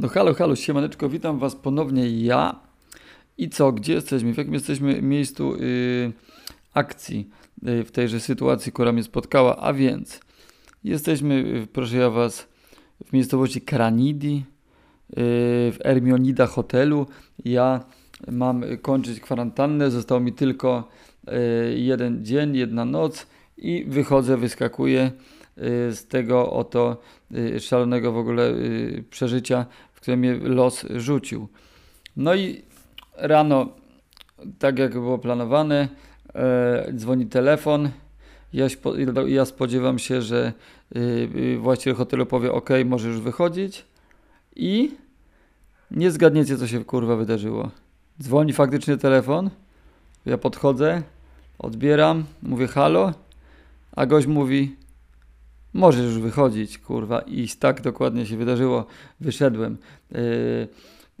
No halo, halo, siemaneczko, witam was ponownie ja. I co, gdzie jesteśmy? W jakim jesteśmy miejscu yy, akcji yy, w tejże sytuacji, która mnie spotkała? A więc jesteśmy, yy, proszę ja was, w miejscowości Kranidi, yy, w Ermionida hotelu. Ja mam kończyć kwarantannę, zostało mi tylko yy, jeden dzień, jedna noc i wychodzę, wyskakuję yy, z tego oto szalonego w ogóle przeżycia, w które mnie los rzucił. No i rano, tak jak było planowane, e, dzwoni telefon. Ja, ja spodziewam się, że y, y, właściciel hotelu powie: OK, możesz już wychodzić. I nie zgadniecie, co się kurwa wydarzyło. Dzwoni faktycznie telefon. Ja podchodzę, odbieram, mówię halo, a gość mówi: Możesz już wychodzić, kurwa. I tak dokładnie się wydarzyło. Wyszedłem. Yy,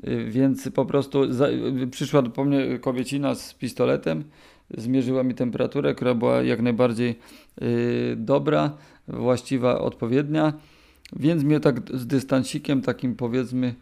yy, więc po prostu przyszła do mnie kobiecina z pistoletem, zmierzyła mi temperaturę, która była jak najbardziej yy, dobra, właściwa, odpowiednia. Więc mnie tak z dystansikiem, takim powiedzmy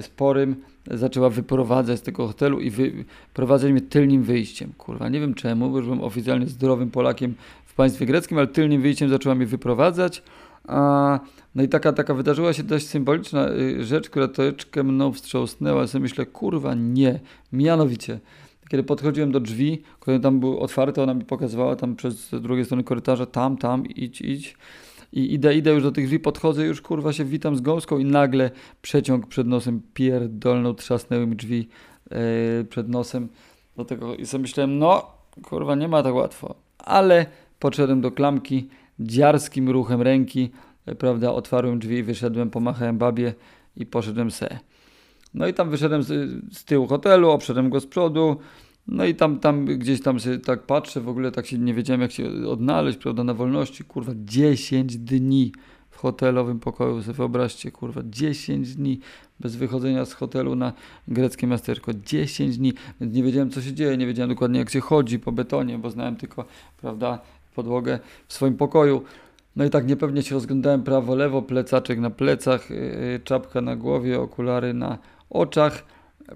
sporym, zaczęła wyprowadzać z tego hotelu i wyprowadzać mnie tylnym wyjściem. Kurwa, nie wiem czemu, bo już byłem oficjalnie zdrowym Polakiem w państwie greckim, ale tylnym wyjściem zaczęła mnie wyprowadzać. A, no i taka, taka wydarzyła się dość symboliczna y, rzecz, która troszeczkę mną wstrząsnęła. sobie myślę, kurwa, nie. Mianowicie, kiedy podchodziłem do drzwi, które tam były otwarte, ona mi pokazywała tam przez drugiej strony korytarza, tam, tam, idź, idź. I idę, idę już do tych drzwi, podchodzę, już kurwa się witam z gąską i nagle przeciąg przed nosem pierdolną, trzasnęły mi drzwi yy, przed nosem do tego i sobie myślałem, no kurwa nie ma tak łatwo, ale podszedłem do klamki, dziarskim ruchem ręki, prawda, otwarłem drzwi, wyszedłem, pomachałem babie i poszedłem se. No i tam wyszedłem z, z tyłu hotelu, obszedłem go z przodu, no i tam, tam gdzieś tam się tak patrzę, w ogóle tak się nie wiedziałem jak się odnaleźć, prawda, na wolności, kurwa, 10 dni w hotelowym pokoju, sobie wyobraźcie, kurwa, 10 dni bez wychodzenia z hotelu na greckie miasteczko, 10 dni, więc nie wiedziałem co się dzieje, nie wiedziałem dokładnie jak się chodzi po betonie, bo znałem tylko, prawda, podłogę w swoim pokoju. No i tak niepewnie się rozglądałem prawo, lewo, plecaczek na plecach, yy, czapka na głowie, okulary na oczach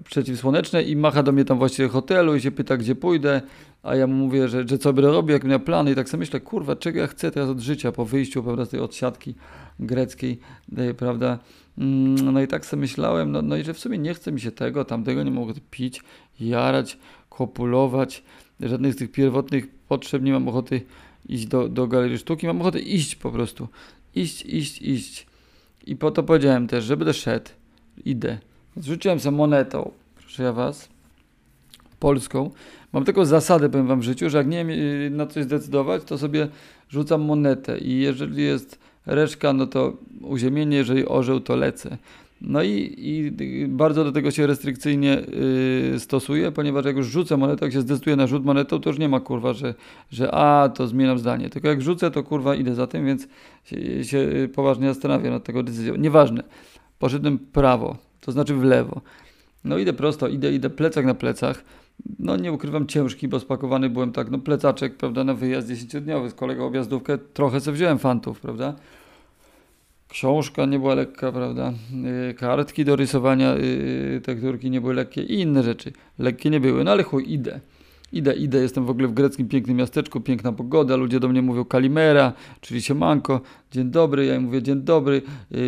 przeciwsłoneczne i macha do mnie tam właściciel hotelu i się pyta, gdzie pójdę, a ja mu mówię, że, że co będę robił, jak miał plany. I tak sobie myślę, kurwa, czego ja chcę teraz od życia po wyjściu, prawda, z tej odsiadki greckiej, yy, prawda, mm, no i tak sobie myślałem, no, no i że w sumie nie chce mi się tego, tamtego, nie mogę pić, jarać, kopulować, żadnych z tych pierwotnych potrzeb, nie mam ochoty iść do, do galerii sztuki, mam ochotę iść po prostu. Iść, iść, iść. I po to powiedziałem też, że będę szedł. Idę. Zrzuciłem sobie monetą, proszę ja was, polską. Mam taką zasadę, powiem wam w życiu, że jak nie wiem y, na coś zdecydować, to sobie rzucam monetę i jeżeli jest reszka, no to uziemienie, jeżeli orzeł, to lecę. No i, i, bardzo do tego się restrykcyjnie yy, stosuję, ponieważ jak już rzucę monetę, jak się zdecyduję na rzut monetą, to już nie ma kurwa, że, że a, to zmieniam zdanie. Tylko jak rzucę, to kurwa idę za tym, więc się, się poważnie zastanawiam nad tego decyzją. Nieważne. Poszedłem prawo, to znaczy w lewo. No idę prosto, idę, idę plecak na plecach. No nie ukrywam ciężki, bo spakowany byłem tak, no plecaczek, prawda, na wyjazd 10-dniowy z kolegą objazdówkę, trochę sobie wziąłem fantów, prawda. Książka nie była lekka, prawda? Yy, kartki do rysowania, yy, tekturki nie były lekkie i inne rzeczy. Lekkie nie były, no ale chuj, idę. Idę, idę, jestem w ogóle w greckim pięknym miasteczku, piękna pogoda, ludzie do mnie mówią kalimera, czyli siemanko, dzień dobry, ja im mówię dzień dobry,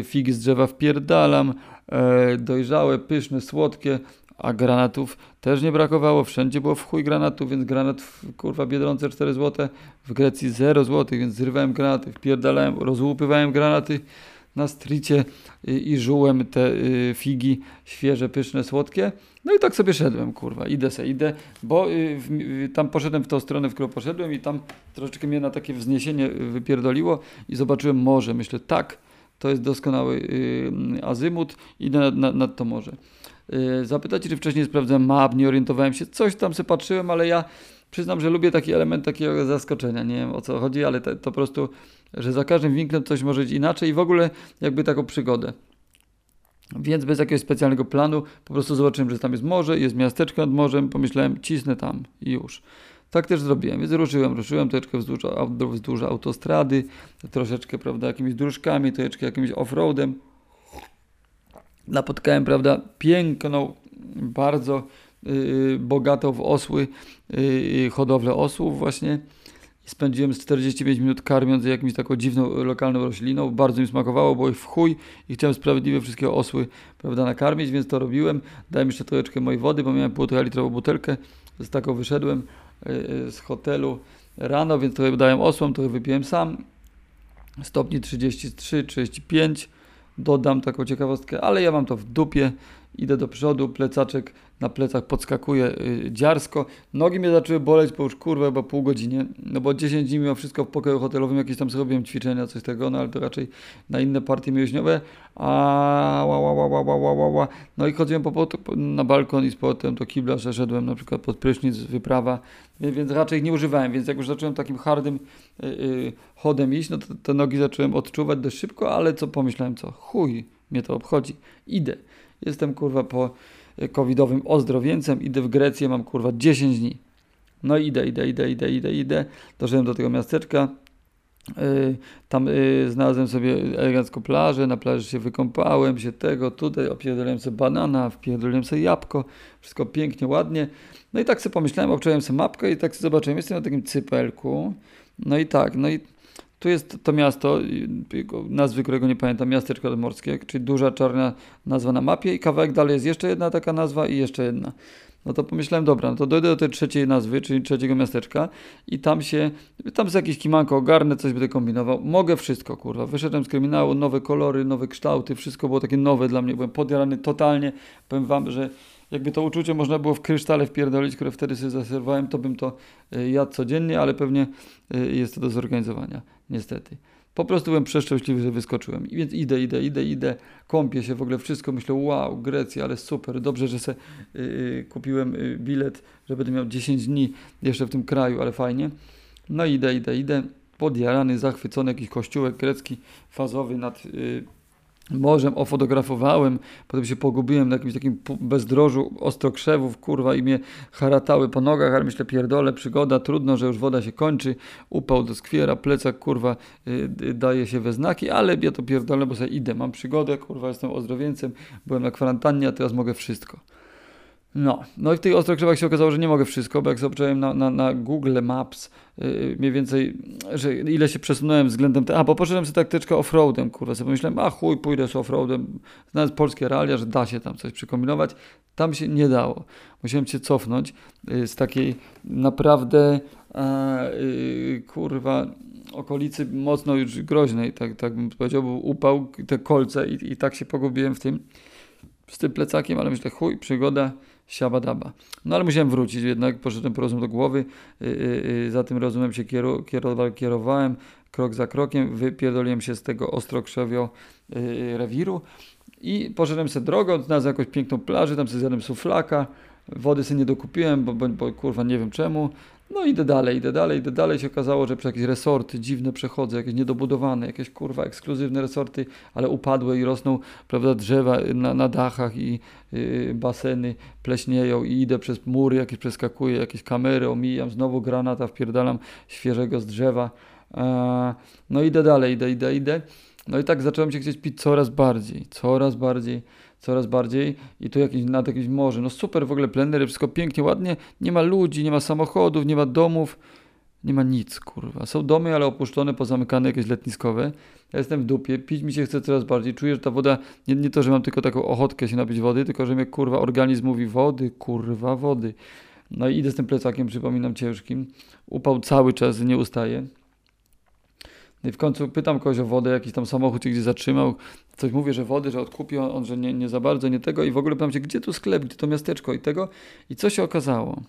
figi z drzewa wpierdalam, yy, dojrzałe, pyszne, słodkie, a granatów też nie brakowało, wszędzie było w chuj granatów, więc granat w, kurwa Biedronce 4 zł, w Grecji 0 zł, więc zrywałem granaty, wpierdalałem, rozłupywałem granaty na stricie i, i żułem te y, figi świeże, pyszne, słodkie. No i tak sobie szedłem, kurwa, idę se, idę, bo y, y, tam poszedłem w tą stronę, w którą poszedłem i tam troszeczkę mnie na takie wzniesienie wypierdoliło i zobaczyłem morze. Myślę, tak, to jest doskonały y, azymut, idę nad, nad, nad to morze. Y, zapytacie, czy wcześniej sprawdzałem map, nie orientowałem się, coś tam sobie patrzyłem, ale ja przyznam, że lubię taki element takiego zaskoczenia. Nie wiem o co chodzi, ale to, to po prostu, że za każdym winklem coś może być inaczej i w ogóle jakby taką przygodę. Więc bez jakiegoś specjalnego planu po prostu zobaczyłem, że tam jest morze, jest miasteczko nad morzem, pomyślałem, cisnę tam i już. Tak też zrobiłem, więc ruszyłem, ruszyłem troszeczkę wzdłuż, wzdłuż autostrady, troszeczkę, prawda, jakimiś dróżkami, troszeczkę jakimś offroadem. Napotkałem, prawda, piękną, bardzo yy, bogatą w osły yy, hodowlę osłów właśnie. Spędziłem z 45 minut karmiąc jakimś taką dziwną lokalną rośliną. Bardzo mi smakowało, bo ich w chuj i chciałem sprawiedliwie wszystkie osły prawda, nakarmić, więc to robiłem. Dałem jeszcze troszeczkę mojej wody, bo miałem półtora litrową butelkę. Z taką wyszedłem z hotelu rano, więc trochę dałem osłom, trochę wypiłem sam. Stopni 33, 35 dodam taką ciekawostkę, ale ja mam to w dupie. Idę do przodu, plecaczek na plecach podskakuje yy, dziarsko. Nogi mnie zaczęły boleć po już kurwa chyba pół godziny, no bo 10 dni mimo wszystko w pokoju hotelowym jakieś tam zrobiłem ćwiczenia, coś tego, no ale to raczej na inne partie mięśniowe. A ła, ła, ła, ła, ła, ła, ła, ła. No i chodziłem po, po, na balkon i z potem do kibla, że szedłem na przykład pod prysznic, wyprawa, więc, raczej ich nie używałem, więc jak już zacząłem takim hardym yy, yy, chodem iść, no to te nogi zacząłem odczuwać dość szybko, ale co pomyślałem, co chuj, mnie to obchodzi, idę. Jestem kurwa po covidowym ozdrowieńcem, idę w Grecję, mam kurwa 10 dni. No idę, idę, idę, idę, idę, idę. Doszedłem do tego miasteczka. Yy, tam yy, znalazłem sobie elegancką plażę, na plaży się wykąpałem, się tego, tutaj opierdoliłem sobie banana, wpierdoliłem sobie jabłko, wszystko pięknie, ładnie. No i tak sobie pomyślałem, obczaiłem sobie mapkę i tak sobie zobaczyłem, jestem na takim cypelku. No i tak, no i tu jest to miasto, nazwy którego nie pamiętam, miasteczko morskie, czyli duża czarna nazwa na mapie i kawałek dalej jest jeszcze jedna taka nazwa i jeszcze jedna. No to pomyślałem, dobra, no to dojdę do tej trzeciej nazwy, czyli trzeciego miasteczka i tam się, tam jest jakiś kimanko, ogarnę, coś będę kombinował. Mogę wszystko, kurwa. Wyszedłem z kryminału, nowe kolory, nowe kształty, wszystko było takie nowe dla mnie. Byłem podjarany totalnie. Powiem wam, że jakby to uczucie można było w krysztale wpierdolić, które wtedy sobie zaserwowałem, to bym to y, jadł codziennie, ale pewnie y, jest to do zorganizowania, niestety. Po prostu byłem przeszczęśliwy, że wyskoczyłem. I więc idę, idę, idę, idę, kąpię się w ogóle wszystko. Myślę, wow, Grecja, ale super, dobrze, że se yy, kupiłem bilet, że będę miał 10 dni jeszcze w tym kraju, ale fajnie. No idę, idę, idę, podjarany, zachwycony, jakiś kościółek grecki, fazowy nad... Yy, morzem ofotografowałem, potem się pogubiłem na jakimś takim bezdrożu ostrokrzewów, kurwa, i mnie haratały po nogach, ale myślę, pierdolę, przygoda, trudno, że już woda się kończy, upał do skwiera, plecak, kurwa, yy, daje się we znaki, ale ja to pierdolę, bo sobie idę, mam przygodę, kurwa, jestem ozdrowieńcem, byłem na kwarantannie, a teraz mogę wszystko. No, no i w tych ostrokrzewach się okazało, że nie mogę wszystko, bo jak zobaczyłem na, na, na Google Maps yy, mniej więcej, że ile się przesunąłem względem tego, a bo poszedłem sobie taktyczkę offroadem, kurwa, sobie pomyślałem, a chuj, pójdę z offroadem, znając polskie realia, że da się tam coś przykombinować, tam się nie dało. Musiałem się cofnąć yy, z takiej naprawdę, yy, kurwa, okolicy mocno już groźnej, tak, tak bym powiedział, był upał, te kolce i, i tak się pogubiłem w tym, z tym plecakiem, ale myślę, chuj, przygoda, siabadaba. No ale musiałem wrócić, jednak poszedłem po rozum do głowy, yy, yy, za tym rozumem się kieru, kierowa, kierowałem, krok za krokiem, wypierdoliłem się z tego ostrokrzewio yy, rewiru i poszedłem sobie drogą, znalazłem jakąś piękną plażę, tam sobie zjadłem suflaka, wody sobie nie dokupiłem, bo, bo, bo kurwa nie wiem czemu, no idę dalej, idę dalej, idę dalej. się okazało, że przez jakieś resorty dziwne przechodzę, jakieś niedobudowane, jakieś kurwa ekskluzywne resorty, ale upadłe i rosną, prawda, drzewa na, na dachach i yy, baseny pleśnieją i idę przez mury, jakieś przeskakuję, jakieś kamery omijam, znowu granata wpierdalam świeżego z drzewa. Eee, no idę dalej, idę, idę, idę. No i tak zacząłem się chcieć pić coraz bardziej, coraz bardziej coraz bardziej i tu jakieś, nad jakimś morze. No super w ogóle plenery, wszystko pięknie, ładnie. Nie ma ludzi, nie ma samochodów, nie ma domów, nie ma nic, kurwa. Są domy, ale opuszczone, pozamykane, jakieś letniskowe. Ja jestem w dupie, pić mi się chce coraz bardziej. Czuję, że ta woda, nie, nie to, że mam tylko taką ochotkę się napić wody, tylko że mnie, kurwa, organizm mówi wody, kurwa, wody. No i idę z tym plecakiem, przypominam, ciężkim. Upał cały czas nie ustaje. I w końcu pytam kogoś o wodę, jakiś tam samochód się gdzieś zatrzymał, coś mówię, że wody, że odkupi on, on że nie, nie za bardzo, nie tego. I w ogóle pytam się, gdzie tu sklep, gdzie to miasteczko? I tego. I co się okazało,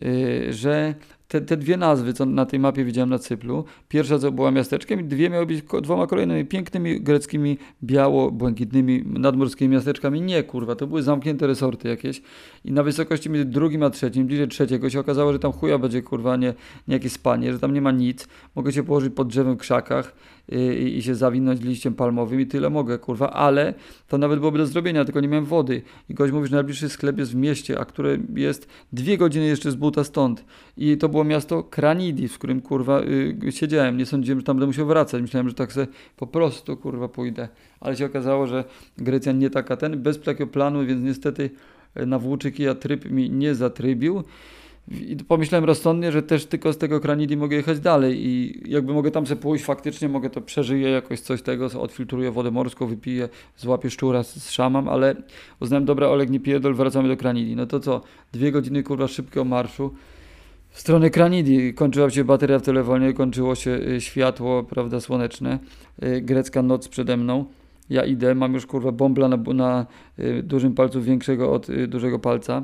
yy, że te, te dwie nazwy, co na tej mapie widziałem na Cyplu, pierwsza co była miasteczkiem i dwie miały być dwoma kolejnymi pięknymi greckimi, biało-błękitnymi nadmorskimi miasteczkami. Nie, kurwa, to były zamknięte resorty jakieś i na wysokości między drugim a trzecim, bliżej trzeciego się okazało, że tam chuja będzie, kurwa, nie, nie jakieś spanie, że tam nie ma nic. Mogę się położyć pod drzewem w krzakach yy, i się zawinąć liściem palmowym i tyle mogę, kurwa, ale to nawet byłoby do zrobienia, tylko nie miałem wody. I gość mówi, że najbliższy sklep jest w mieście, a które jest dwie godziny jeszcze z buta stąd. I to było było miasto Kranidis, w którym kurwa y, siedziałem. Nie sądziłem, że tam będę musiał wracać. Myślałem, że tak sobie po prostu kurwa pójdę. Ale się okazało, że Grecja nie taka ten, bez takiego planu, więc niestety y, na Włóczykija tryb mi nie zatrybił. I pomyślałem rozsądnie, że też tylko z tego Kranidi mogę jechać dalej i jakby mogę tam sobie pójść, faktycznie mogę to przeżyję jakoś coś tego, odfiltruję wodę morską, wypiję, złapię szczura, szamam, ale uznałem, dobra Oleg, nie pierdol, wracamy do Kranidi. No to co, dwie godziny kurwa szybkiego marszu w stronę Kranidi. Kończyła się bateria w telefonie, kończyło się y, światło, prawda, słoneczne, y, grecka noc przede mną. Ja idę, mam już kurwa bombla na, na y, dużym palcu większego od dużego palca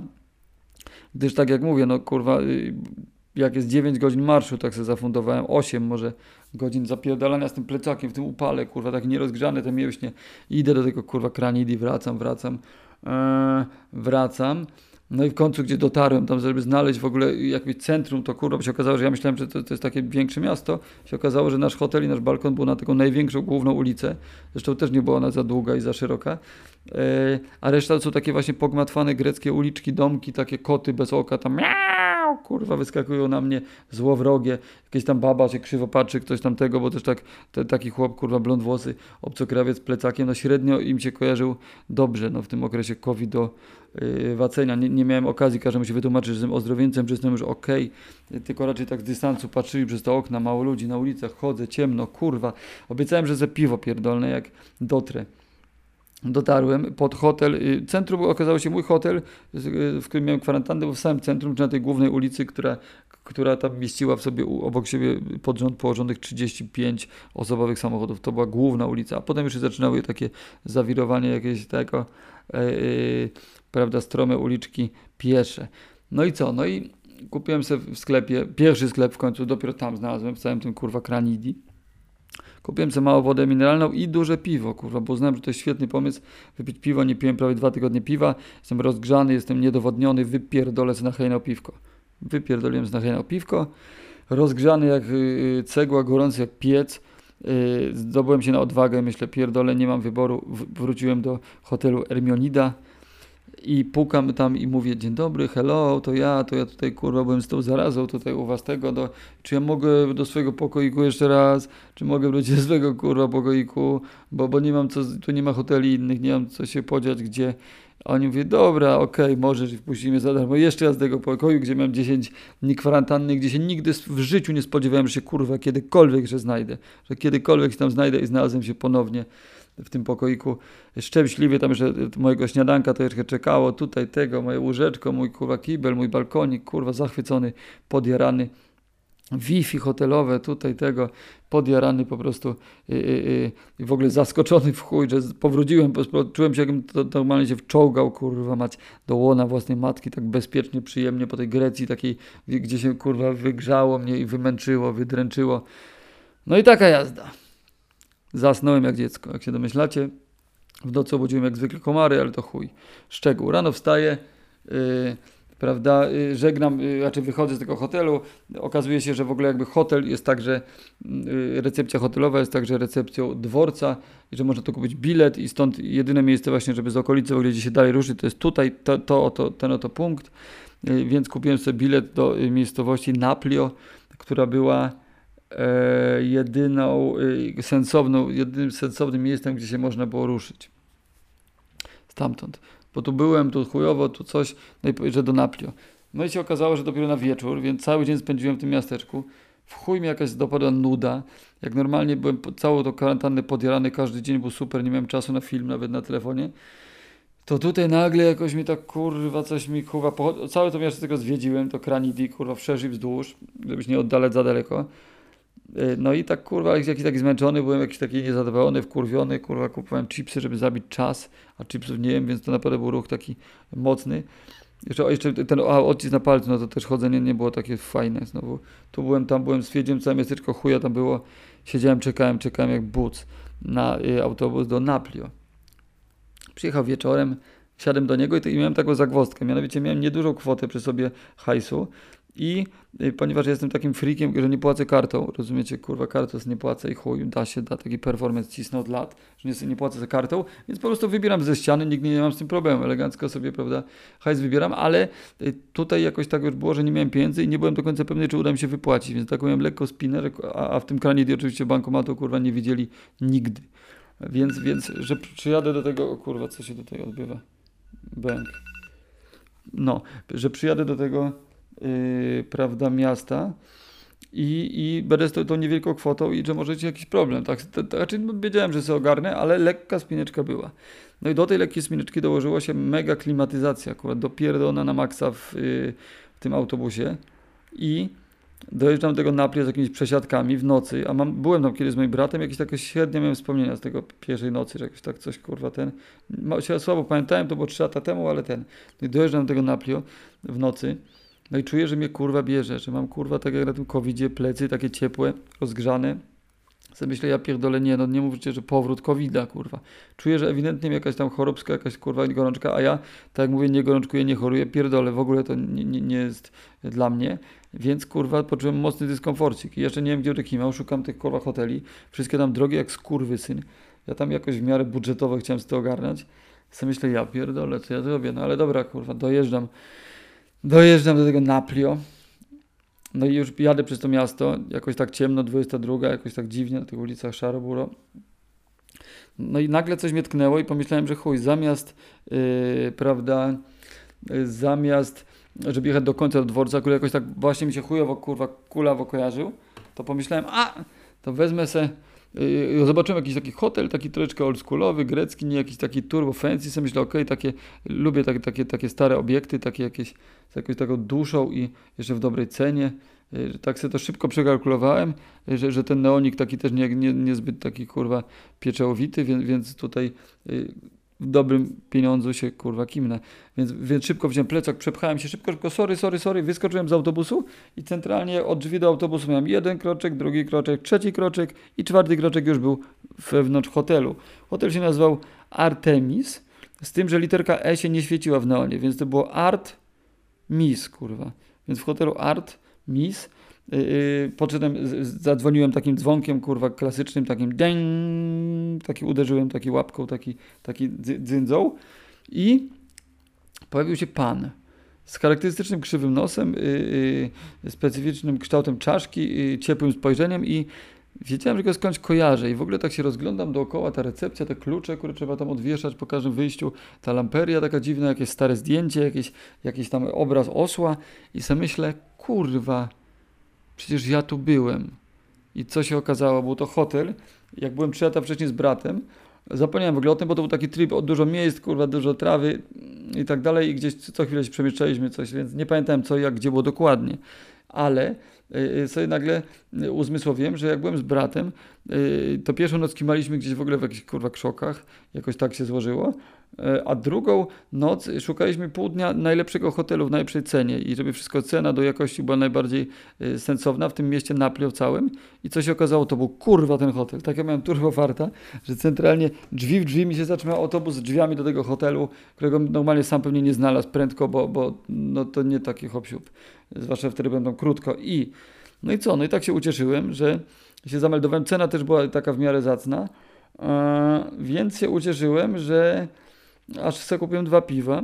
Gdyż tak jak mówię, no kurwa, jak jest 9 godzin marszu, tak sobie zafundowałem 8 może godzin zapierdalania z tym plecakiem w tym upale, kurwa, tak nierozgrzane te mięśnie. Idę do tego kurwa kranidi, wracam, wracam, eee, wracam. No i w końcu, gdzie dotarłem tam, żeby znaleźć w ogóle jakieś centrum, to kurwa, się okazało, że ja myślałem, że to, to jest takie większe miasto. Się okazało, że nasz hotel i nasz balkon był na taką największą główną ulicę. Zresztą też nie była ona za długa i za szeroka. E, a reszta to są takie właśnie pogmatwane greckie uliczki, domki, takie koty bez oka, tam miau, kurwa, wyskakują na mnie złowrogie, jakieś tam baba się krzywo patrzy, ktoś tam tego, bo też tak, te, taki chłop, kurwa, blond włosy, obcokrawiec plecakiem, no średnio im się kojarzył dobrze, no w tym okresie COVID do yy, wacenia. Nie, nie miałem okazji każdemu się wytłumaczyć, że jestem ozdrowieńcem, że jestem już okej, okay. tylko raczej tak z dystansu patrzyli przez te okna, mało ludzi na ulicach, chodzę, ciemno, kurwa. Obiecałem, że ze piwo pierdolne, jak dotrę dotarłem pod hotel. Y, centrum okazało się mój hotel, w którym miałem kwarantannę, był w samym centrum, czy na tej głównej ulicy, która, która tam mieściła w sobie obok siebie pod rząd położonych 35 osobowych samochodów. To była główna ulica, a potem już zaczynały takie zawirowanie jakieś tego, yy, prawda, strome uliczki piesze. No i co? No i kupiłem sobie w sklepie, pierwszy sklep w końcu, dopiero tam znalazłem, w całym tym kurwa Kranidi Kupiłem sobie małą wodę mineralną i duże piwo, kurwa, bo uznałem, że to jest świetny pomysł. Wypić piwo, nie piłem prawie dwa tygodnie piwa, jestem rozgrzany, jestem niedowodniony, wypierdolę z na piwko. Wypierdoliłem z na piwko, rozgrzany jak yy, cegła, gorący jak piec. Yy, zdobyłem się na odwagę, myślę, pierdolę, nie mam wyboru. Wróciłem do hotelu Ermionida i pukam tam i mówię, dzień dobry, hello, to ja, to ja tutaj kurwa byłem z tą zarazą tutaj u was tego, do, czy ja mogę do swojego pokoiku jeszcze raz, czy mogę wrócić do swojego kurwa pokoiku, bo, bo nie mam co, tu nie ma hoteli innych, nie mam co się podziać, gdzie, a oni mówią, dobra, okej, okay, możesz i wpuścimy za darmo jeszcze raz do tego pokoju, gdzie miałem 10 dni kwarantanny, gdzie się nigdy w życiu nie spodziewałem, że się kurwa kiedykolwiek, że znajdę, że kiedykolwiek się tam znajdę i znalazłem się ponownie w tym pokoiku szczęśliwie, tam że mojego śniadanka to jeszcze czekało, tutaj tego, moje łóżeczko, mój kurwa kibel, mój balkonik, kurwa zachwycony, podjarany. Wi-Fi hotelowe, tutaj tego, podjarany po prostu i, i w ogóle zaskoczony w chuj, że powróciłem, czułem się jakbym to, normalnie się wczołgał, kurwa mać, do łona własnej matki, tak bezpiecznie, przyjemnie po tej Grecji takiej, gdzie się kurwa wygrzało mnie i wymęczyło, wydręczyło. No i taka jazda. Zasnąłem jak dziecko, jak się domyślacie. W nocy obudziłem jak zwykle komary, ale to chuj. Szczegół. Rano wstaję, yy, prawda, yy, żegnam, yy, raczej wychodzę z tego hotelu. Okazuje się, że w ogóle jakby hotel jest także, yy, recepcja hotelowa jest także recepcją dworca i że można tu kupić bilet i stąd jedyne miejsce właśnie, żeby z okolicy w ogóle gdzie się dalej ruszyć, to jest tutaj, to, to, ten oto punkt. Yy, więc kupiłem sobie bilet do yy, miejscowości Naplio, która była jedyną e, sensowną, jedynym sensownym miejscem, gdzie się można było ruszyć. Stamtąd. Bo tu byłem, tu chujowo, tu coś, no i że do Naplio. No i się okazało, że dopiero na wieczór, więc cały dzień spędziłem w tym miasteczku. W chuj mi jakaś dopadła nuda. Jak normalnie byłem całą tą kwarantannę podjarany, każdy dzień był super, nie miałem czasu na film, nawet na telefonie. To tutaj nagle jakoś mi tak kurwa coś mi kurwa, całe to miasto tylko zwiedziłem, to Kranidi kurwa wszerz wzdłuż, żebyś nie oddalać za daleko. Y, no i tak kurwa, jakiś taki zmęczony, byłem jakiś taki niezadowolony, wkurwiony, kurwa, kupowałem chipsy, żeby zabić czas, a chipsów nie wiem, więc to naprawdę był ruch taki mocny. Jeszcze, jeszcze ten a, odcisk na palcu, no to też chodzenie nie było takie fajne znowu. Tu byłem, tam byłem, stwierdziłem całe miasteczko chuja tam było. Siedziałem, czekałem, czekałem jak buc na y, autobus do Naplio. Przyjechał wieczorem, wsiadłem do niego i, i miałem taką zagwozdkę. Mianowicie miałem niedużą kwotę przy sobie hajsu I y, ponieważ jestem takim freakiem, że nie płacę kartą, rozumiecie, kurwa, kartą nie płacę i chuj, da się, da taki performance cisnę od lat, że nie, nie płacę za kartą, więc po prostu wybieram ze ściany, nigdy nie mam z tym problemu, elegancko sobie, prawda, hajs wybieram, ale y, tutaj jakoś tak już było, że nie miałem pieniędzy i nie byłem do końca pewny, czy uda mi się wypłacić, więc tak miałem lekko spinner, a, a w tym kranie oczywiście bankomatu, kurwa, nie widzieli nigdy. Więc, więc, że przyjadę do tego, o kurwa, co się tutaj odbywa? Bęk. No, że przyjadę do tego yy, prawda, miasta i, i będę z tą, niewielką kwotą i że może być jakiś problem. Tak, to, to, znaczy, no, wiedziałem, że sobie ogarnę, ale lekka spineczka była. No i do tej lekkiej spineczki dołożyła się mega klimatyzacja, akurat dopierdolona na maksa w, yy, w tym autobusie i dojeżdżam do tego Napli z jakimiś przesiadkami w nocy, a mam, byłem tam kiedyś z moim bratem, jakieś takie średnie miałem wspomnienia z tego pierwszej nocy, że jakoś tak coś, kurwa, ten, się słabo pamiętałem, to było 3 lata temu, ale ten, dojeżdżam do tego Naplio w nocy, no i czuję, że mnie kurwa bierze, że mam kurwa tak jak na tym covidzie plecy takie ciepłe, rozgrzane. Sobie myślę, ja pierdolę, nie, no nie mówcie, że powrót covida, kurwa. Czuję, że ewidentnie jakaś tam chorobska, jakaś kurwa gorączka, a ja, tak jak mówię, nie gorączkuję, nie choruję, pierdolę, w ogóle to nie, nie, nie jest dla mnie. Więc kurwa poczułem mocny dyskomforcik. Jeszcze nie wiem, gdzie rekimał, szukam tych kurwa hoteli. Wszystkie tam drogie jak syn. Ja tam jakoś w miarę budżetowo chciałem z to ogarnąć. Sobie myślę, ja pierdolę, co ja zrobię? No ale dobra, kurwa, dojeżdżam Dojeżdżam do tego Naplio. No i już jadę przez to miasto, jakoś tak ciemno, 22, jakoś tak dziwnie na tych ulicach szaro-buro. No i nagle coś mnie tknęło i pomyślałem, że chuj, zamiast, yy, prawda, yy, zamiast, żeby jechać do końca do dworca, który jakoś tak właśnie mi się chujowo, kurwa, kulawo kojarzył, to pomyślałem, a, to wezmę se zobaczyłem jakiś taki hotel, taki troszeczkę oldschoolowy, grecki, nie jakiś taki turbo fancy, sobie myślę, okej, okay, takie, lubię takie, takie, takie stare obiekty, takie jakieś z jakąś taką duszą i jeszcze w dobrej cenie. Yy, tak sobie to szybko przekalkulowałem, że, że ten neonik taki też nie, nie, niezbyt taki kurwa pieczołowity, więc, więc tutaj w dobrym pieniądzu się kurwa kimnę. Więc, więc szybko wziąłem plecak, przepchałem się szybko, szybko, sorry, sorry, sorry, wyskoczyłem z autobusu i centralnie od drzwi do autobusu miałem jeden kroczek, drugi kroczek, trzeci kroczek i czwarty kroczek już był wewnątrz hotelu. Hotel się nazywał Artemis, z tym, że literka E się nie świeciła w neonie, więc to było Art Miss, kurwa. Więc w hotelu Art Miss Yy, potem zadzwoniłem takim dzwonkiem, kurwa, klasycznym, takim ding, taki uderzyłem, taki łapką, taki, taki dzyndzą i pojawił się pan z charakterystycznym krzywym nosem, yy, specyficznym kształtem czaszki, yy, ciepłym spojrzeniem i wiedziałem, że go skądś kojarzę. I w ogóle tak się rozglądam dookoła, ta recepcja, te klucze, które trzeba tam odwieszać po każdym wyjściu, ta lamperia taka dziwna, jakieś stare zdjęcie, jakieś, jakiś tam obraz osła i sobie myślę, kurwa, przecież ja tu byłem. I co się okazało? Był to hotel. Jak byłem trzy lata wcześniej z bratem, zapomniałem w ogóle o tym, bo to był taki tryb od dużo miejsc, kurwa, dużo trawy i tak dalej i gdzieś co chwilę się przemieszczaliśmy coś, więc nie pamiętałem co, jak, gdzie było dokładnie. Ale y, sobie nagle uzmysłowiłem, że jak byłem z bratem, y, to pierwszą noc kimaliśmy gdzieś w ogóle w jakichś kurwa krzokach, jakoś tak się złożyło, a drugą noc szukaliśmy pół dnia najlepszego hotelu w najlepszej cenie i żeby wszystko cena do jakości była najbardziej e, sensowna w tym mieście Naplio całym. I co się okazało, to był kurwa ten hotel. Tak ja miałem turbo farta, że centralnie drzwi w drzwi mi się zatrzymał autobus z drzwiami do tego hotelu, którego normalnie sam pewnie nie znalazł prędko, bo, bo no to nie taki hop zwłaszcza wtedy będą krótko. I no i co, no i tak się ucieszyłem, że się zameldowałem, cena też była taka w miarę zacna, e, więc się ucieszyłem, że aż sobie kupiłem dwa piwa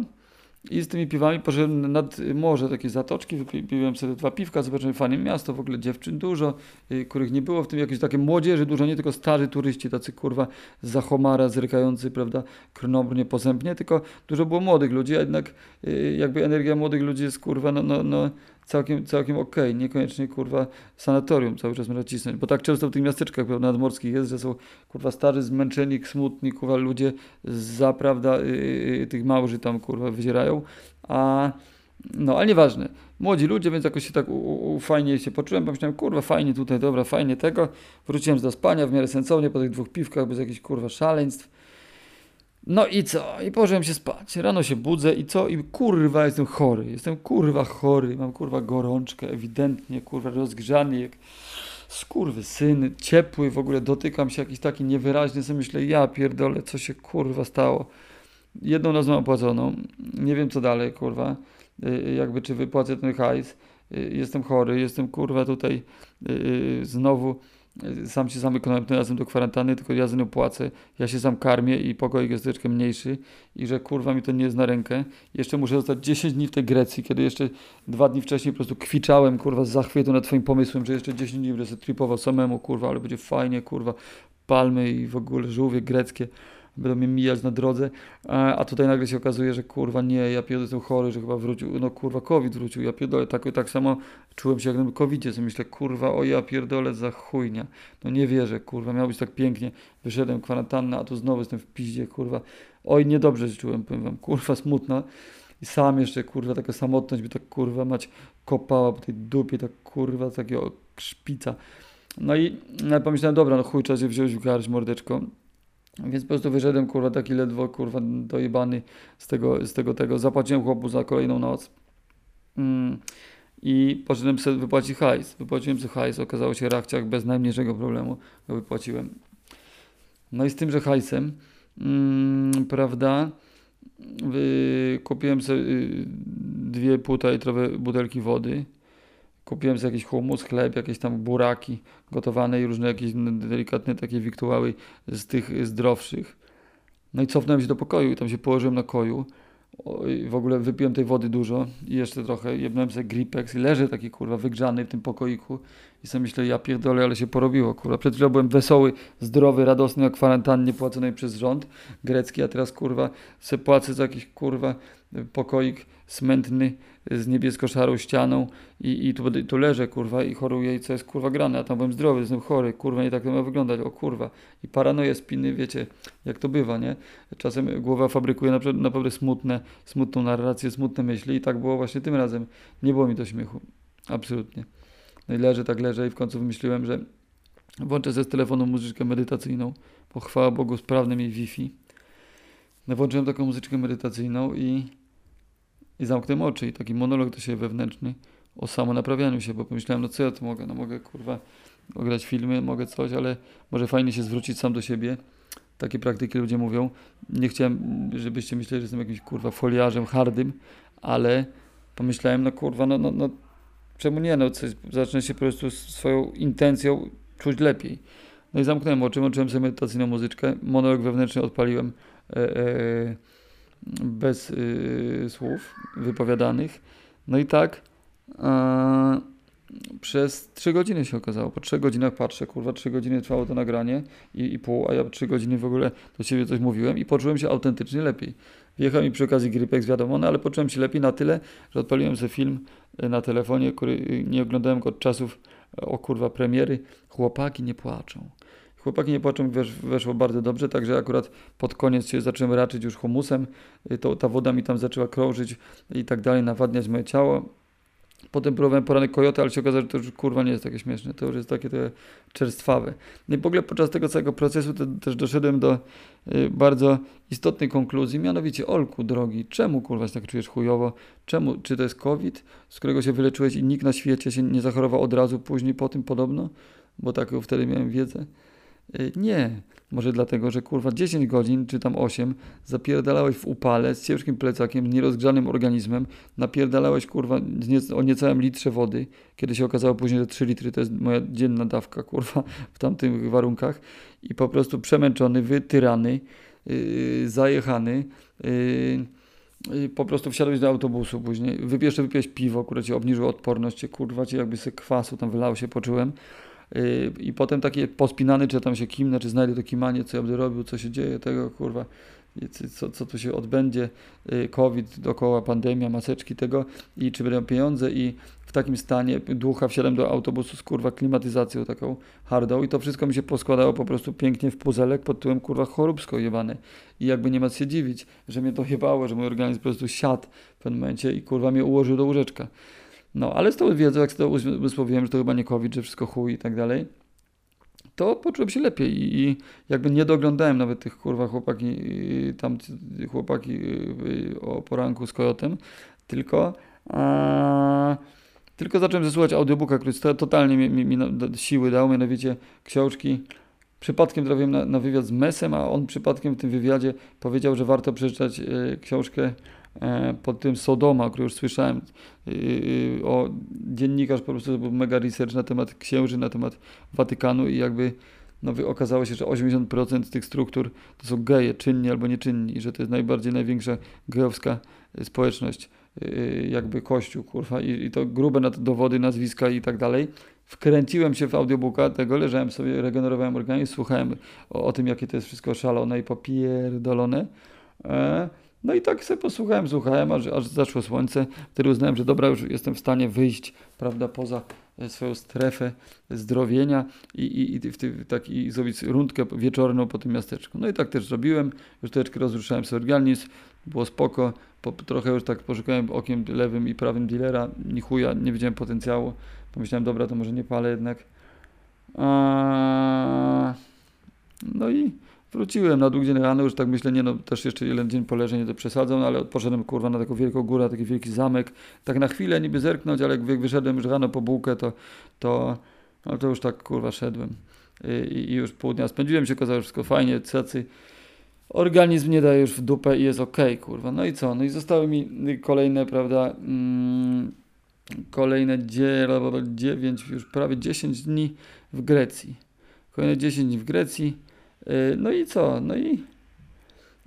i z tymi piwami poszedłem nad morze, takie zatoczki, wypiłem sobie dwa piwka, zobaczyłem fajne miasto, w ogóle dziewczyn dużo, y, których nie było w tym, jakieś takie młodzieży dużo, nie tylko starzy turyści, tacy kurwa z Zachomara, zrykający, prawda, krnobrnie, posępnie, tylko dużo było młodych ludzi, a jednak y, jakby energia młodych ludzi jest kurwa, no, no, no całkiem, całkiem okej, okay. niekoniecznie kurwa sanatorium cały czas można cisnąć, bo tak często w tych miasteczkach nadmorskich jest, że są kurwa starzy, zmęczeni, smutni, kurwa ludzie za prawda yy, tych małży tam kurwa wyzierają, a no, ale nieważne. Młodzi ludzie, więc jakoś się tak u, u, fajnie się poczułem. Pomyślałem, kurwa, fajnie tutaj, dobra, fajnie tego. Wróciłem do spania w miarę sensownie po tych dwóch piwkach, bez jakichś kurwa szaleństw. No i co? I położyłem się spać. Rano się budzę i co? I kurwa jestem chory. Jestem kurwa chory. Mam kurwa gorączkę, ewidentnie, kurwa rozgrzany jak skurwy syn, ciepły, w ogóle dotykam się jakiś taki niewyraźny, sobie myślę, ja pierdolę, co się kurwa stało. Jedną noc mam opłaconą, nie wiem co dalej, kurwa, y, jakby czy wypłacę ten hajs. y, jestem chory, jestem kurwa tutaj y, znowu sam się zamyknąłem tym razem do kwarantanny, tylko ja za nią płacę, ja się sam karmię i pokoik jest troszeczkę mniejszy i że kurwa mi to nie jest na rękę. Jeszcze muszę zostać 10 dni w tej Grecji, kiedy jeszcze dwa dni wcześniej po prostu kwiczałem kurwa z zachwytu nad twoim pomysłem, że jeszcze 10 dni będę sobie tripował samemu kurwa, ale będzie fajnie kurwa, palmy i w ogóle żółwie greckie będą mnie mijać na drodze, a, tutaj nagle się okazuje, że kurwa nie, ja pierdolę, jestem chory, że chyba wrócił, no kurwa COVID wrócił, ja pierdolę, tak, tak samo czułem się jak na COVIDzie, co myślę, kurwa, o ja pierdolę za chujnia, no nie wierzę, kurwa, miało być tak pięknie, wyszedłem kwarantanna, a tu znowu jestem w piździe, kurwa, oj niedobrze się czułem, powiem wam, kurwa smutna i sam jeszcze, kurwa, taka samotność by tak, kurwa, mać kopała po tej dupie, tak, kurwa, takiego szpica, no i no, pomyślałem, dobra, no chuj, trzeba się wziąć w garść, mordeczko, więc po prostu wyszedłem, kurwa, taki ledwo, kurwa, dojebany z tego, z tego, tego. Zapłaciłem chłopu za kolejną noc. Mm. I poszedłem sobie wypłacić hajs. Wypłaciłem sobie hajs. Okazało się rachciach bez najmniejszego problemu go wypłaciłem. No i z tymże hajsem, mm, prawda, kupiłem sobie y, dwie półtora litrowe butelki wody Kupiłem sobie jakiś humus, chleb, jakieś tam buraki gotowane i różne jakieś delikatne takie wiktuały z tych zdrowszych. No i cofnąłem się do pokoju i tam się położyłem na koju. w ogóle wypiłem tej wody dużo i jeszcze trochę, jebnąłem sobie gripex i leżę taki kurwa wygrzany w tym pokoiku i sobie myślę, ja pierdolę, ale się porobiło kurwa. Przed chwilą byłem wesoły, zdrowy, radosny na kwarantannie płaconej przez rząd grecki, a teraz kurwa se płacę za jakiś kurwa pokoik smętny z niebiesko-szarą ścianą i, i tu, tu leżę, kurwa, i choruję i co jest, kurwa, grane, a tam byłem zdrowy, jestem chory, kurwa, nie tak to ma wyglądać, o kurwa. I paranoje, spiny, wiecie, jak to bywa, nie? Czasem głowa fabrykuje naprawdę, naprawdę smutne, smutną narrację, smutne myśli i tak było właśnie tym razem. Nie było mi do śmiechu, absolutnie. No i leżę, tak leżę i w końcu wymyśliłem, że włączę ze z telefonu muzyczkę medytacyjną, bo chwała Bogu sprawne mi Wi-Fi. No włączyłem taką muzyczkę medytacyjną i i zamknąłem oczy i taki monolog do siebie wewnętrzny o samonaprawianiu się, bo pomyślałem, no co ja tu mogę, no mogę kurwa ograć filmy, mogę coś, ale może fajnie się zwrócić sam do siebie. Takie praktyki ludzie mówią. Nie chciałem, żebyście myśleli, że jestem jakimś kurwa foliarzem hardym, ale pomyślałem, no kurwa, no, no, no czemu nie, no coś, zacznę się po prostu swoją intencją czuć lepiej. No i zamknąłem oczy, włączyłem sobie medytacyjną muzyczkę, monolog wewnętrzny odpaliłem. E, e, bez y, słów wypowiadanych. No i tak e, przez 3 godziny się okazało. Po 3 godzinach patrzę, kurwa, 3 godziny trwało to nagranie i, i pół, a ja 3 godziny w ogóle do ciebie coś mówiłem i poczułem się autentycznie lepiej. Wjechał mi przy okazji Grypex, wiadomo, no ale poczułem się lepiej na tyle, że odpaliłem sobie film e, na telefonie, który nie oglądałem go od czasów, e, o kurwa, premiery. Chłopaki nie płaczą. Chłopaki nie płaczą, wesz, weszło bardzo dobrze, także akurat pod koniec się zacząłem raczyć już humusem, y, to, ta woda mi tam zaczęła krążyć i tak dalej, nawadniać moje ciało. Potem próbowałem poranek kojota, ale się okazało, że to już kurwa nie jest takie śmieszne, to już jest takie te czerstwawe. No i w ogóle podczas tego całego procesu to, też doszedłem do y, bardzo istotnej konkluzji, mianowicie Olku, drogi, czemu kurwa się tak czujesz chujowo? Czemu? Czy to jest COVID, z którego się wyleczyłeś i nikt na świecie się nie zachorował od razu, później po tym podobno? Bo taką wtedy miałem wiedzę. Y, nie. Może dlatego, że kurwa 10 godzin, czy tam 8, zapierdalałeś w upale z ciężkim plecakiem, nierozgrzanym organizmem, napierdalałeś kurwa o niecałym litrze wody, kiedy się okazało później, że 3 litry to jest moja dzienna dawka kurwa w tamtych warunkach i po prostu przemęczony, wytyrany, yy, zajechany, yy, po prostu wsiadłeś do autobusu później, jeszcze wypiłeś piwo, które ci obniżyło odporność, cię, kurwa ci jakby sobie kwasu tam wylało się, poczułem. Yy, I potem takie pospinany, czy tam się kimnę, czy znajdę to kimanie, co ja będę robił, co się dzieje, tego kurwa, co, co tu się odbędzie, yy, COVID dookoła, pandemia, maseczki tego i czy będą pieniądze i w takim stanie ducha wsiadłem do autobusu z kurwa klimatyzacją taką hardą i to wszystko mi się poskładało po prostu pięknie w puzelek pod tyłem kurwa choróbsko jebane i jakby nie ma się dziwić, że mnie to jebało, że mój organizm po prostu siadł w pewnym momencie i kurwa mnie ułożył do łóżeczka. No, ale z tą wiedzą, jak to uzmysłowiłem, że to chyba nie COVID, że wszystko chuj i tak dalej, to poczułem się lepiej i, i jakby nie doglądałem nawet tych kurwa chłopaki, tam chłopaki o poranku z kojotem, tylko a, tylko zacząłem zasłuchać audiobooka, który totalnie mi, mi, mi siły dał, mianowicie książki przypadkiem trafiłem na, na wywiad z Mesem, a on przypadkiem w tym wywiadzie powiedział, że warto przeczytać e, książkę pod tym Sodoma, o której już słyszałem. E, e, o dziennikarz po prostu był mega research na temat księży, na temat Watykanu i jakby no, okazało się, że 80% tych struktur to są geje, czynni albo nieczynni i że to jest najbardziej największa gejowska e, społeczność, e, jakby kościół, kurwa, i, i to grube na to dowody, nazwiska i tak dalej. Wkręciłem się w audiobooka tego, leżałem sobie, regenerowałem organizm, słuchałem o, o tym, jakie to jest wszystko szalone i popierdolone. E, no i tak sobie posłuchałem, słuchałem, aż, aż zaszło słońce. Wtedy uznałem, że dobra, już jestem w stanie wyjść, prawda, poza e, swoją strefę zdrowienia i, i, i, w ty, tak, i zrobić rundkę wieczorną po tym miasteczku. No i tak też zrobiłem, już troszeczkę rozruszałem sobie organizm, było spoko, po, trochę już tak poszukałem okiem lewym i prawym dealera, ni chuja, nie widziałem potencjału, pomyślałem, dobra, to może nie palę jednak. A... No i wróciłem na drugi dzień rano, już tak myślę, nie no, też jeszcze jeden dzień poleżę, nie to przesadzą, no, ale poszedłem kurwa na taką wielką górę, taki wielki zamek, tak na chwilę niby zerknąć, ale jak wyszedłem już rano po bułkę, to, to, no to już tak kurwa szedłem. I, i już pół dnia spędziłem się, okazało, wszystko fajnie, cacy. Organizm nie daje już w dupę i jest okej, kurwa. No i co? No i zostały mi kolejne, prawda, mm, kolejne 9, już prawie 10 dni w Grecji. Kolejne 10 dni w Grecji. Yy, No i co? No i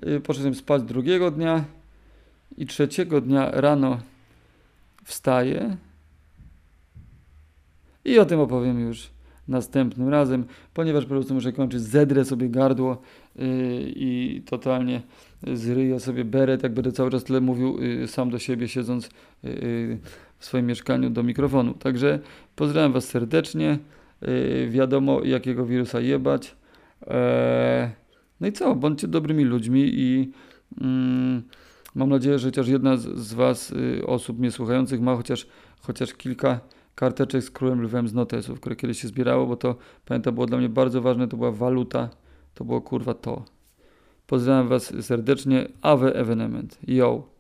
yy, poszedłem spać drugiego dnia i trzeciego dnia rano wstaję i o tym opowiem już następnym razem, ponieważ po prostu muszę kończyć, zedrę sobie gardło yy, i totalnie zryję sobie beret, jak będę cały czas tyle mówił yy, sam do siebie, siedząc yy, w swoim mieszkaniu do mikrofonu. Także pozdrawiam Was serdecznie. Wiadomo, jakiego wirusa jebać. Eee, no i co? Bądźcie dobrymi ludźmi i mm, mam nadzieję, że chociaż jedna z, z Was, y, osób mnie słuchających, ma chociaż, chociaż kilka karteczek z królem lwem z notesów, które kiedyś się zbierało, bo to pamiętam było dla mnie bardzo ważne, to była waluta, to było kurwa to. Pozdrawiam Was serdecznie, Ave Evenement. Yo!